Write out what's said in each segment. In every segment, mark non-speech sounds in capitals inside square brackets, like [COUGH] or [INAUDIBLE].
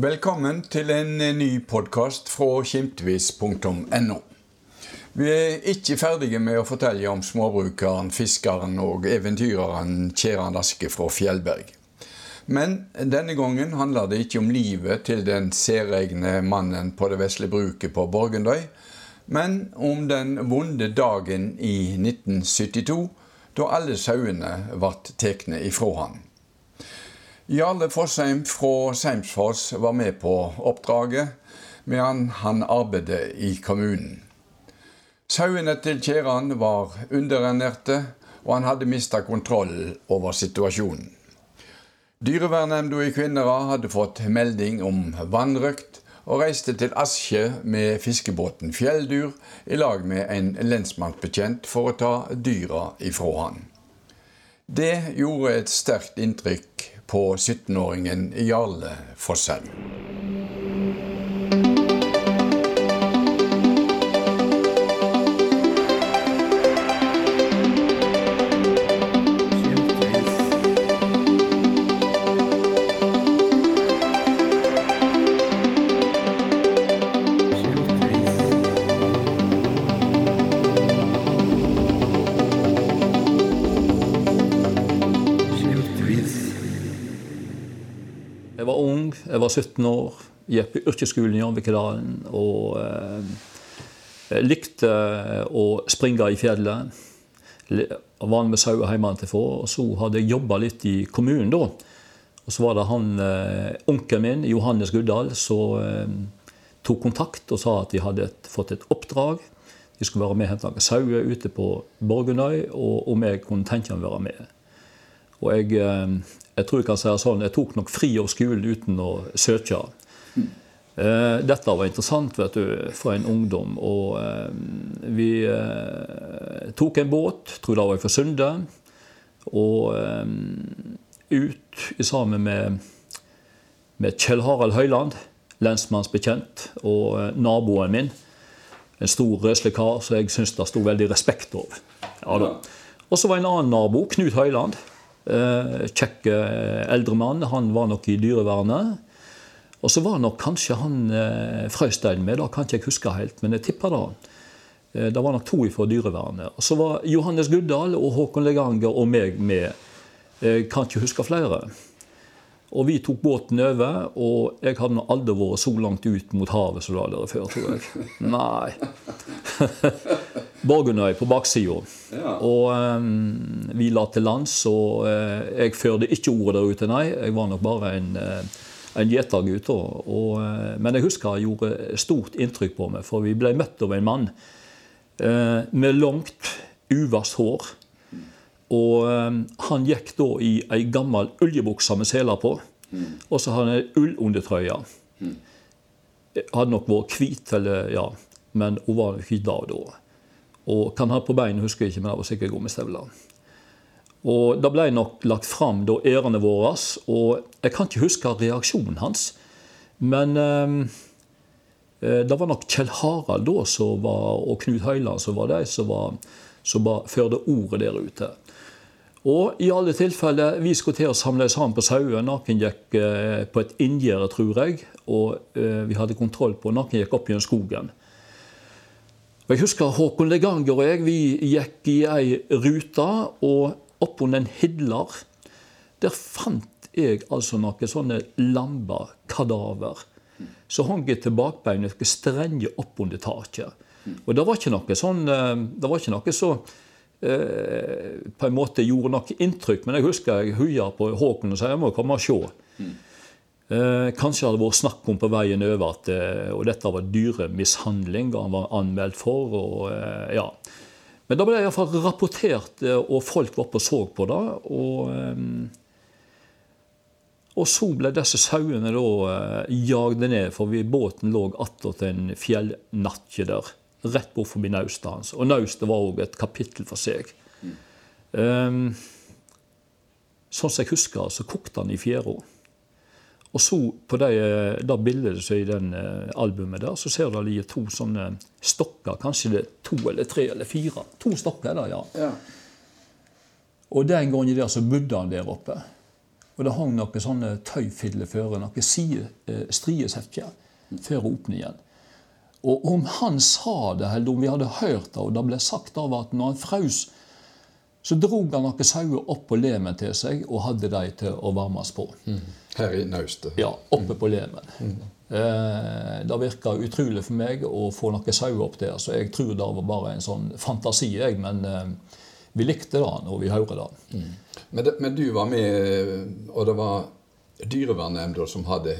Velkommen til en ny podkast fra kimtvis.no. Vi er ikke ferdige med å fortelle om småbrukeren, fiskeren og eventyreren Kjeran Aske fra Fjellberg. Men denne gangen handler det ikke om livet til den særegne mannen på det vesle bruket på Borgendøy, men om den vonde dagen i 1972 da alle sauene ble tatt ifra han. Jarle Fossheim fra Seimsfoss var med på oppdraget, medan han arbeidet i kommunen. Sauene til Kjeran var underernærte, og han hadde mista kontroll over situasjonen. Dyrevernnemnda i Kvinnherad hadde fått melding om vannrøkt, og reiste til Askje med fiskebåten Fjelldyr i lag med en lensmannsbetjent for å ta dyra ifra han. Det gjorde et sterkt inntrykk på 17-åringen Jarle Fosshaug. Jeg var 17 år, gikk på yrkesskolen i Janvikedalen og eh, likte å springe i fjellet. Var med sauer hjemmefra. Og så hadde jeg jobba litt i kommunen da. Og så var det han eh, onkelen min, Johannes Guddal, som eh, tok kontakt og sa at de hadde et, fått et oppdrag. De skulle være med og hente sauer ute på Borgundøy, og om jeg kunne tenke meg å være med. Og jeg, eh, jeg tror jeg kan si det sånn, jeg tok nok fri av skolen uten å søke. Eh, dette var interessant vet du, for en ungdom. Og eh, vi tok en båt, tror det var fra Sunde, og ut sammen med, med Kjell Harald Høyland, lensmannsbetjent, og naboen min. En stor, røslig kar som jeg syns det sto veldig respekt over. Ja, og så var en annen nabo, Knut Høyland. Eh, kjekk eh, eldre mann. Han var nok i dyrevernet. Og så var nok kanskje han eh, Frøystein med, da kan ikke jeg huske helt, men jeg tipper det. Det var nok to fra dyrevernet. Og så var Johannes Guddal og Håkon Leganger og meg med. Jeg kan ikke huske flere. Og vi tok båten over, og jeg hadde nå aldri vært så langt ut mot havet som det hadde vært før, tror jeg. [LAUGHS] Nei. [LAUGHS] Borgundøy på baksida. Ja. Og um, vi la til lands, og uh, jeg førte ikke ordet der ute, nei. Jeg var nok bare en, uh, en gjetergutt. Uh, men jeg husker det gjorde stort inntrykk på meg, for vi ble møtt av en mann med langt, uvast hår. Og um, han gikk da i ei gammel oljebukse med seler på, mm. og så hadde han ei ullundertrøye. Mm. Hadde nok vært hvit, eller, ja, men hun var ikke da da. Og kan ha på bein, husker jeg ikke, men det var sikkert gummistøvler. Og Det ble nok lagt fram ærene våre, og jeg kan ikke huske reaksjonen hans. Men ehm, eh, det var nok Kjell Harald da som var, og Knut Høiland som var de som, var, som var, førte ordet der ute. Og i alle tilfeller, vi skulle til å samle sammen på sauer. Noen gikk eh, på et inngjerde, tror jeg, og eh, vi hadde kontroll på. Noen gikk opp gjennom skogen. Jeg husker Håkon Leganger og jeg vi gikk i ei rute, og oppunder en hidler der fant jeg altså noen sånne lamba som hang til bakbeinet noen strenger oppunder taket. Og det var ikke noe sånn eh, Det var ikke noe så eh, på en måte gjorde noe inntrykk, men jeg husker jeg huia på Håkon og sa jeg må komme og se. Eh, kanskje det vært snakk om på veien over at eh, og dette var dyremishandling han var anmeldt for. Og, eh, ja. Men da ble det iallfall rapportert, og folk var oppe og så på det. Og, og så ble disse sauene da jagd ned, for vi, båten lå attåt en fjellnakke der. Rett bort forbi naustet hans. Og naustet var òg et kapittel for seg. Mm. Um, sånn som jeg husker, så kokte han i fjæra. Og så på det, det bildet som er i den uh, albumet der, så ser du det ligger to sånne stokker. Kanskje det er to eller tre eller fire. To stokker der, ja. ja. Og den gangen der så bodde han der oppe. Og det hang noen sånne tøyfilleføre, noen eh, striesekker, før åpningen. Og om han sa det, eller om vi hadde hørt det, og det ble sagt av at når han frøs, så drog han noen sauer opp på lemen til seg og hadde dem til å varmes på. Mm. Her i naustet? Ja, oppe på lemen. Mm. Eh, det virka utrolig for meg å få noen sauer opp der, så jeg tror det var bare en sånn fantasi. jeg, men... Eh, vi likte det når vi hører det. Mm. Men, det, men, du var med, og det var dyrevernnemnda som hadde,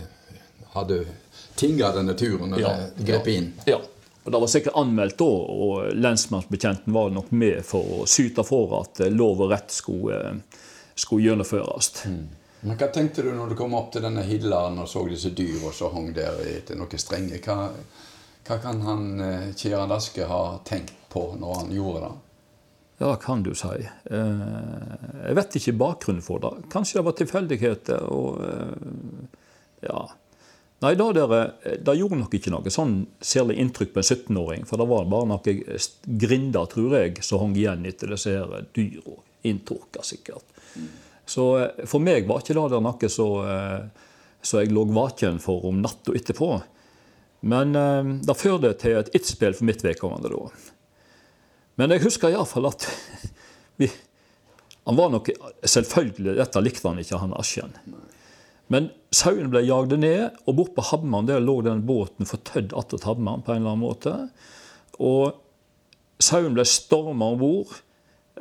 hadde tinga denne turen og ja, grep inn? Ja. Og Det var sikkert anmeldt da, og lensmannsbetjenten var nok med for å syte for at lov og rett skulle, skulle gjennomføres. Mm. Men Hva tenkte du når du kom opp til denne hilleren og så disse dyr og så hang der etter noe strenge? Hva, hva kan han eh, Kjeran Aske ha tenkt på når han gjorde det? Ja, kan du si. Eh, jeg vet ikke bakgrunnen for det. Kanskje det var tilfeldigheter og eh, Ja. Nei, da dere, det gjorde nok ikke noe sånn særlig inntrykk på en 17-åring. For det var bare noen grinder, tror jeg, som hang igjen etter disse her dyra. inntorka sikkert. Så eh, for meg var ikke det noe så jeg lå vaken for om natta etterpå. Men det førte til et ett-spill for mitt vedkommende da. Men jeg husker iallfall at [LAUGHS] vi, han var nok, Selvfølgelig, dette likte han ikke, han Asken. Men sauen ble jagd ned, og bort på Hamman der lå den båten fortødd attåt Hamman på en eller annen måte. Og sauen ble storma om bord.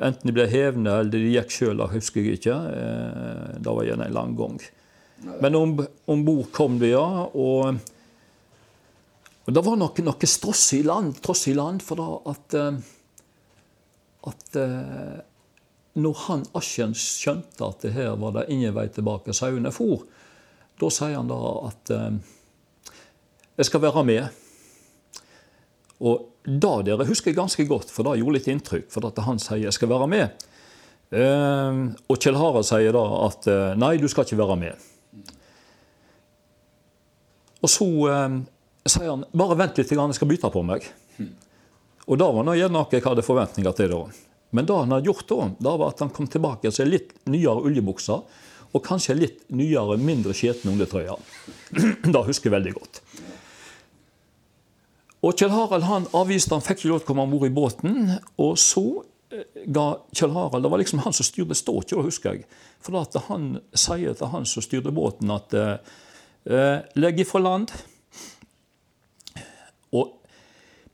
Enten de ble hevende eller de gikk sjøl, husker jeg ikke. Eh, det var gjerne en lang gang. Men om, om bord kom de, ja. Og, og det var noe, noe stross i land, tross i land, for da at eh, at eh, når han Askjens skjønte at det her var det ingen vei tilbake, sauene for, da sier han da at eh, jeg skal være med. Og da dere husker jeg ganske godt, for det gjorde litt inntrykk, for at han sier jeg skal være med. Eh, og Kjell Harald sier da at eh, nei, du skal ikke være med. Og så sier han bare vent litt, jeg skal bytte på meg. Og det var gjerne noe jeg hadde forventninger til da. Men det han hadde gjort da, da var at han kom tilbake i litt nyere oljebukser og kanskje litt nyere, mindre skjetne undertrøyer. [CLEARS THROAT] det husker jeg veldig godt. Og Kjell Harald han avviste han fikk ikke lov til å komme om bord i båten. Og så eh, ga Kjell Harald Det var liksom han som styrte, ikke, husker jeg. For at han sier til han som styrte båten, at eh, legg ifra land. Og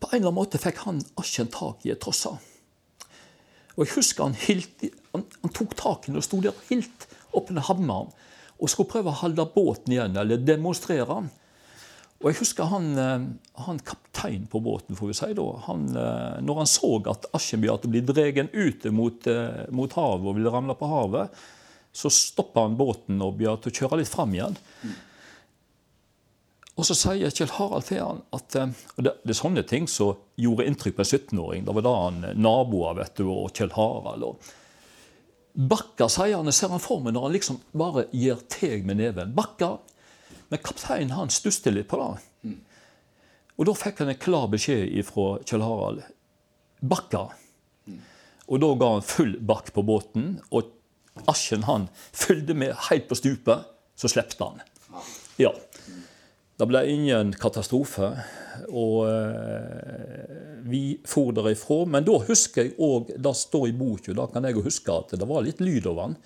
på en eller annen måte fikk han Asken tak i et trossa. Og jeg husker han, hilt, han, han tok tak i den og sto der og hilt under hammeren og skulle prøve å holde båten igjen, eller demonstrere. Og jeg husker han, eh, han kaptein på båten, får vi si da, han, eh, når han så at å bli dratt ut mot, eh, mot, havet og ville ramle på havet, så stoppa han båten og begynte å kjøre litt fram igjen. Og så sier Kjell Harald til han at og det, det, er sånne ting som gjorde inntrykk på en 17-åring. Det var da han naboer vet du, og Kjell Harald. og Bakka sier han, ser han for meg når han liksom bare gir teg med neven. Bakka. Men kapteinen han stusset litt på det. Og da fikk han en klar beskjed fra Kjell Harald. Bakka. Og da ga han full bakk på båten, og Asken han fulgte med helt på stupet. Så slepte han. Ja. Det ble ingen katastrofe. Og eh, vi for derifra. Men da husker jeg òg Det står i boka, da kan jeg huske at det var litt lyd over den.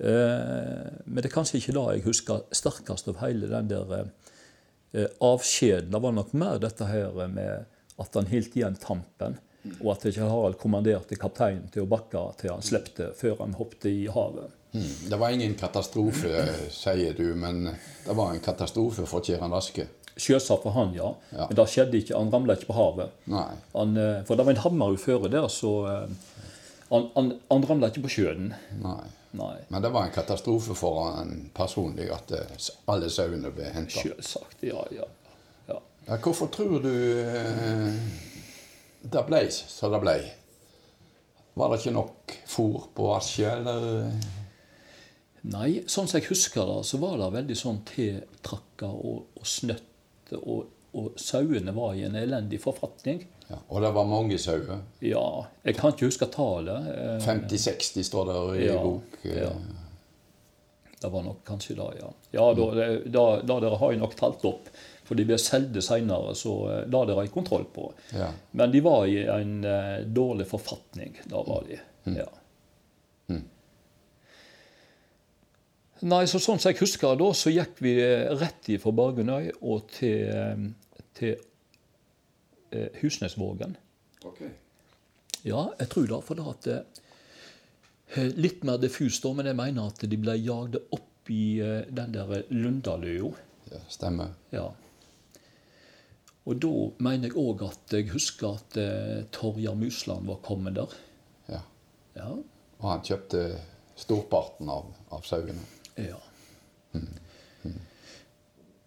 Eh, men det er kanskje ikke det jeg husker sterkest av hele den der eh, avskjeden. Det var nok mer dette her med at han holdt igjen tampen. Og at ikke Harald kommanderte kapteinen til å bakke til han slepte før han hoppet i havet. Mm. Det var ingen katastrofe, [CLEARS THROAT] sier du, men det var en katastrofe for Kjeran Aske? Selvsagt for han, ja. ja. Men det skjedde ikke, han ramla ikke på havet. Han, eh, for det var en hammer uføre der, så eh, han, han, han ramla ikke på sjøen. Nei. Nei. Men det var en katastrofe for han personlig at eh, alle sauene ble henta? Sjølsagt. ja, ja, ja. ja. Hvorfor tror du det ble som det ble? Var det ikke nok fôr på Askje, eller? Nei, sånn som jeg husker det, så var det veldig sånn tiltrakka og, og snøtt. Og, og sauene var i en elendig forfatning. Ja, og det var mange sauer? Ja. Jeg kan ikke huske tallet. 50-60 står det i ja, bok. Ja. det var nok kanskje det, ja. Ja, da, da, da dere har jeg nok talt opp. For de ble solgt seinere, så la dere i kontroll på. Ja. Men de var i en uh, dårlig forfatning. Da var de. Mm. ja. Mm. Nei, så Sånn som jeg husker da, så gikk vi rett fra Bargenøy og til, til uh, Husnesvågen. Okay. Ja, jeg tror det. For det at Litt mer diffust, men jeg mener at de ble jagd opp i den der Lundaløya. Ja, stemmer. Ja. Og da mener jeg òg at jeg husker at eh, Torjar Musland var kommet der. Ja. ja. Og han kjøpte storparten av, av sauene. Ja.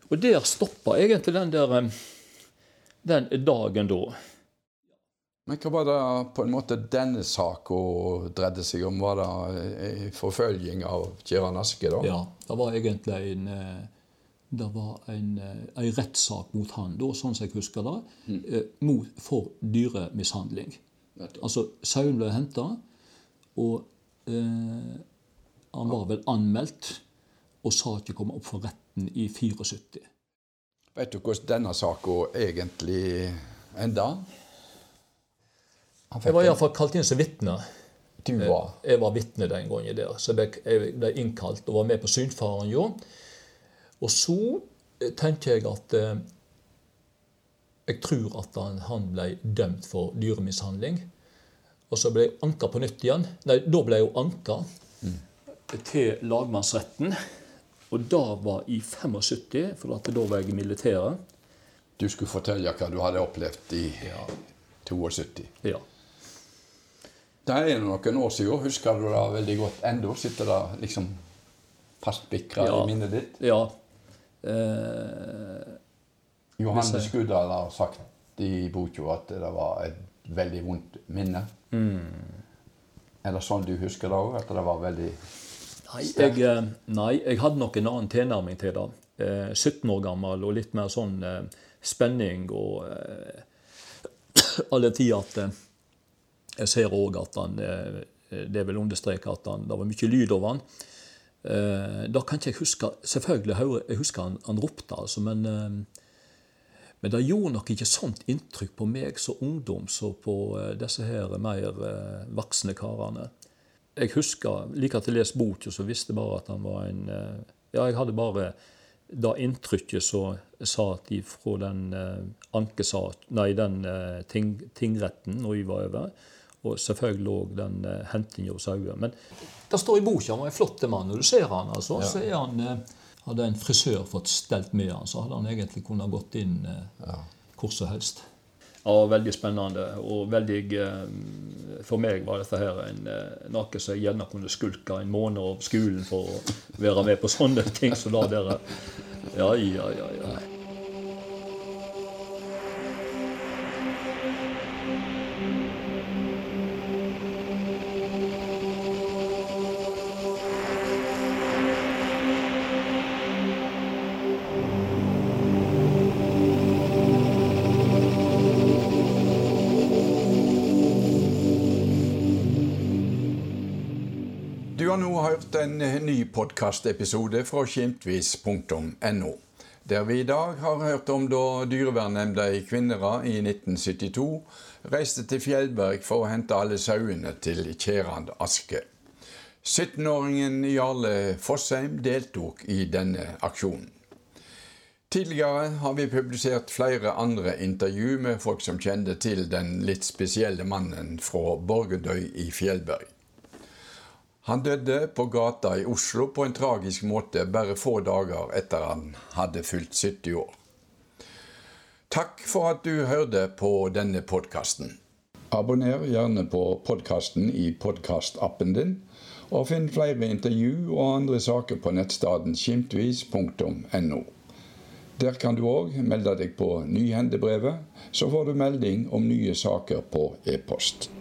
Og der stoppa egentlig den der eh, den dagen da. Men hva var det på en måte denne saka dreide seg om? Var det forfølging av Kjeran Aske, da? Ja, det var egentlig en eh, det var en, en eh, rettssak mot han, da, sånn som jeg husker det, mm. Eh, mot, for dyremishandling. Altså, sauen ble henta, og eh, han var vel anmeldt, og saken kom opp for retten i 74. Vet du hvordan denne saken egentlig enda? Jeg var iallfall kalt inn som vitne. Du var? Jeg var vitne den gangen der. Så jeg ble innkalt og var med på synfaren. Jo. Og så eh, tenker jeg at eh, jeg tror at han, han, ble dømt for dyremishandling. Og så ble jeg anka på nytt igjen. Nei, da ble jeg jo anka mm. til lagmannsretten. Og da var i 75, for at da var jeg i militæret. Du skulle fortelle hva du hadde opplevd i ja. 72? Ja. Det er noen år siden. Husker du det veldig godt ennå? Sitter det liksom fastbikra ja. i minnet ditt? Ja, Eh, Johannes Skuddal har sagt i boka at det var et veldig vondt minne. Mm. Er det sånn du husker det òg? At det var veldig nei jeg, eh, nei, jeg hadde nok en annen tilnærming til det. Eh, 17 år gammel og litt mer sånn eh, spenning og eh, [CLEARS THROAT] alle tider at eh, Jeg ser òg at han Det vil understreke at han, det var mye lyd over han. Eh, da kan ikke jeg huske Selvfølgelig jeg husker han, han ropte, altså, men, eh, men det gjorde nok ikke sånt inntrykk på meg som ungdom som på eh, disse her mer eh, voksne karene. Jeg husker, like til jeg leste boka, så visste jeg bare at han var en eh, Ja, jeg hadde bare det inntrykket som satt fra den eh, ankesak, nei, den eh, ting, tingretten når jeg var over og selvfølgelig òg den uh, hentinga hos sauer. Men det står i boka var en flott mann. Når du ser han, altså, ja. så er han Hadde en frisør fått stelt med han, så hadde han egentlig kunnet gått inn eh, ja. hvor som helst. Ja, veldig spennende. Og veldig For meg var dette her en, noe som jeg gjerne kunne skulke en måned av skolen for å være med på sånne [LAUGHS] ting som så det der. Ja, ja, ja. ja. Har nå hørt en ny podkastepisode fra skimtvis.no. Der vi i dag har hørt om da dyrevernnemnda i Kvinnherad i 1972 reiste til Fjellberg for å hente alle sauene til Kjerand Aske. 17-åringen Jarle Fossheim deltok i denne aksjonen. Tidligere har vi publisert flere andre intervju med folk som kjente til den litt spesielle mannen fra Borgedøy i Fjellberg. Han døde på gata i Oslo på en tragisk måte bare få dager etter han hadde fylt 70 år. Takk for at du hørte på denne podkasten. Abonner gjerne på podkasten i podkastappen din, og finn flere intervju og andre saker på nettstedet skimtvis.no. Der kan du òg melde deg på Nyhendebrevet, så får du melding om nye saker på e-post.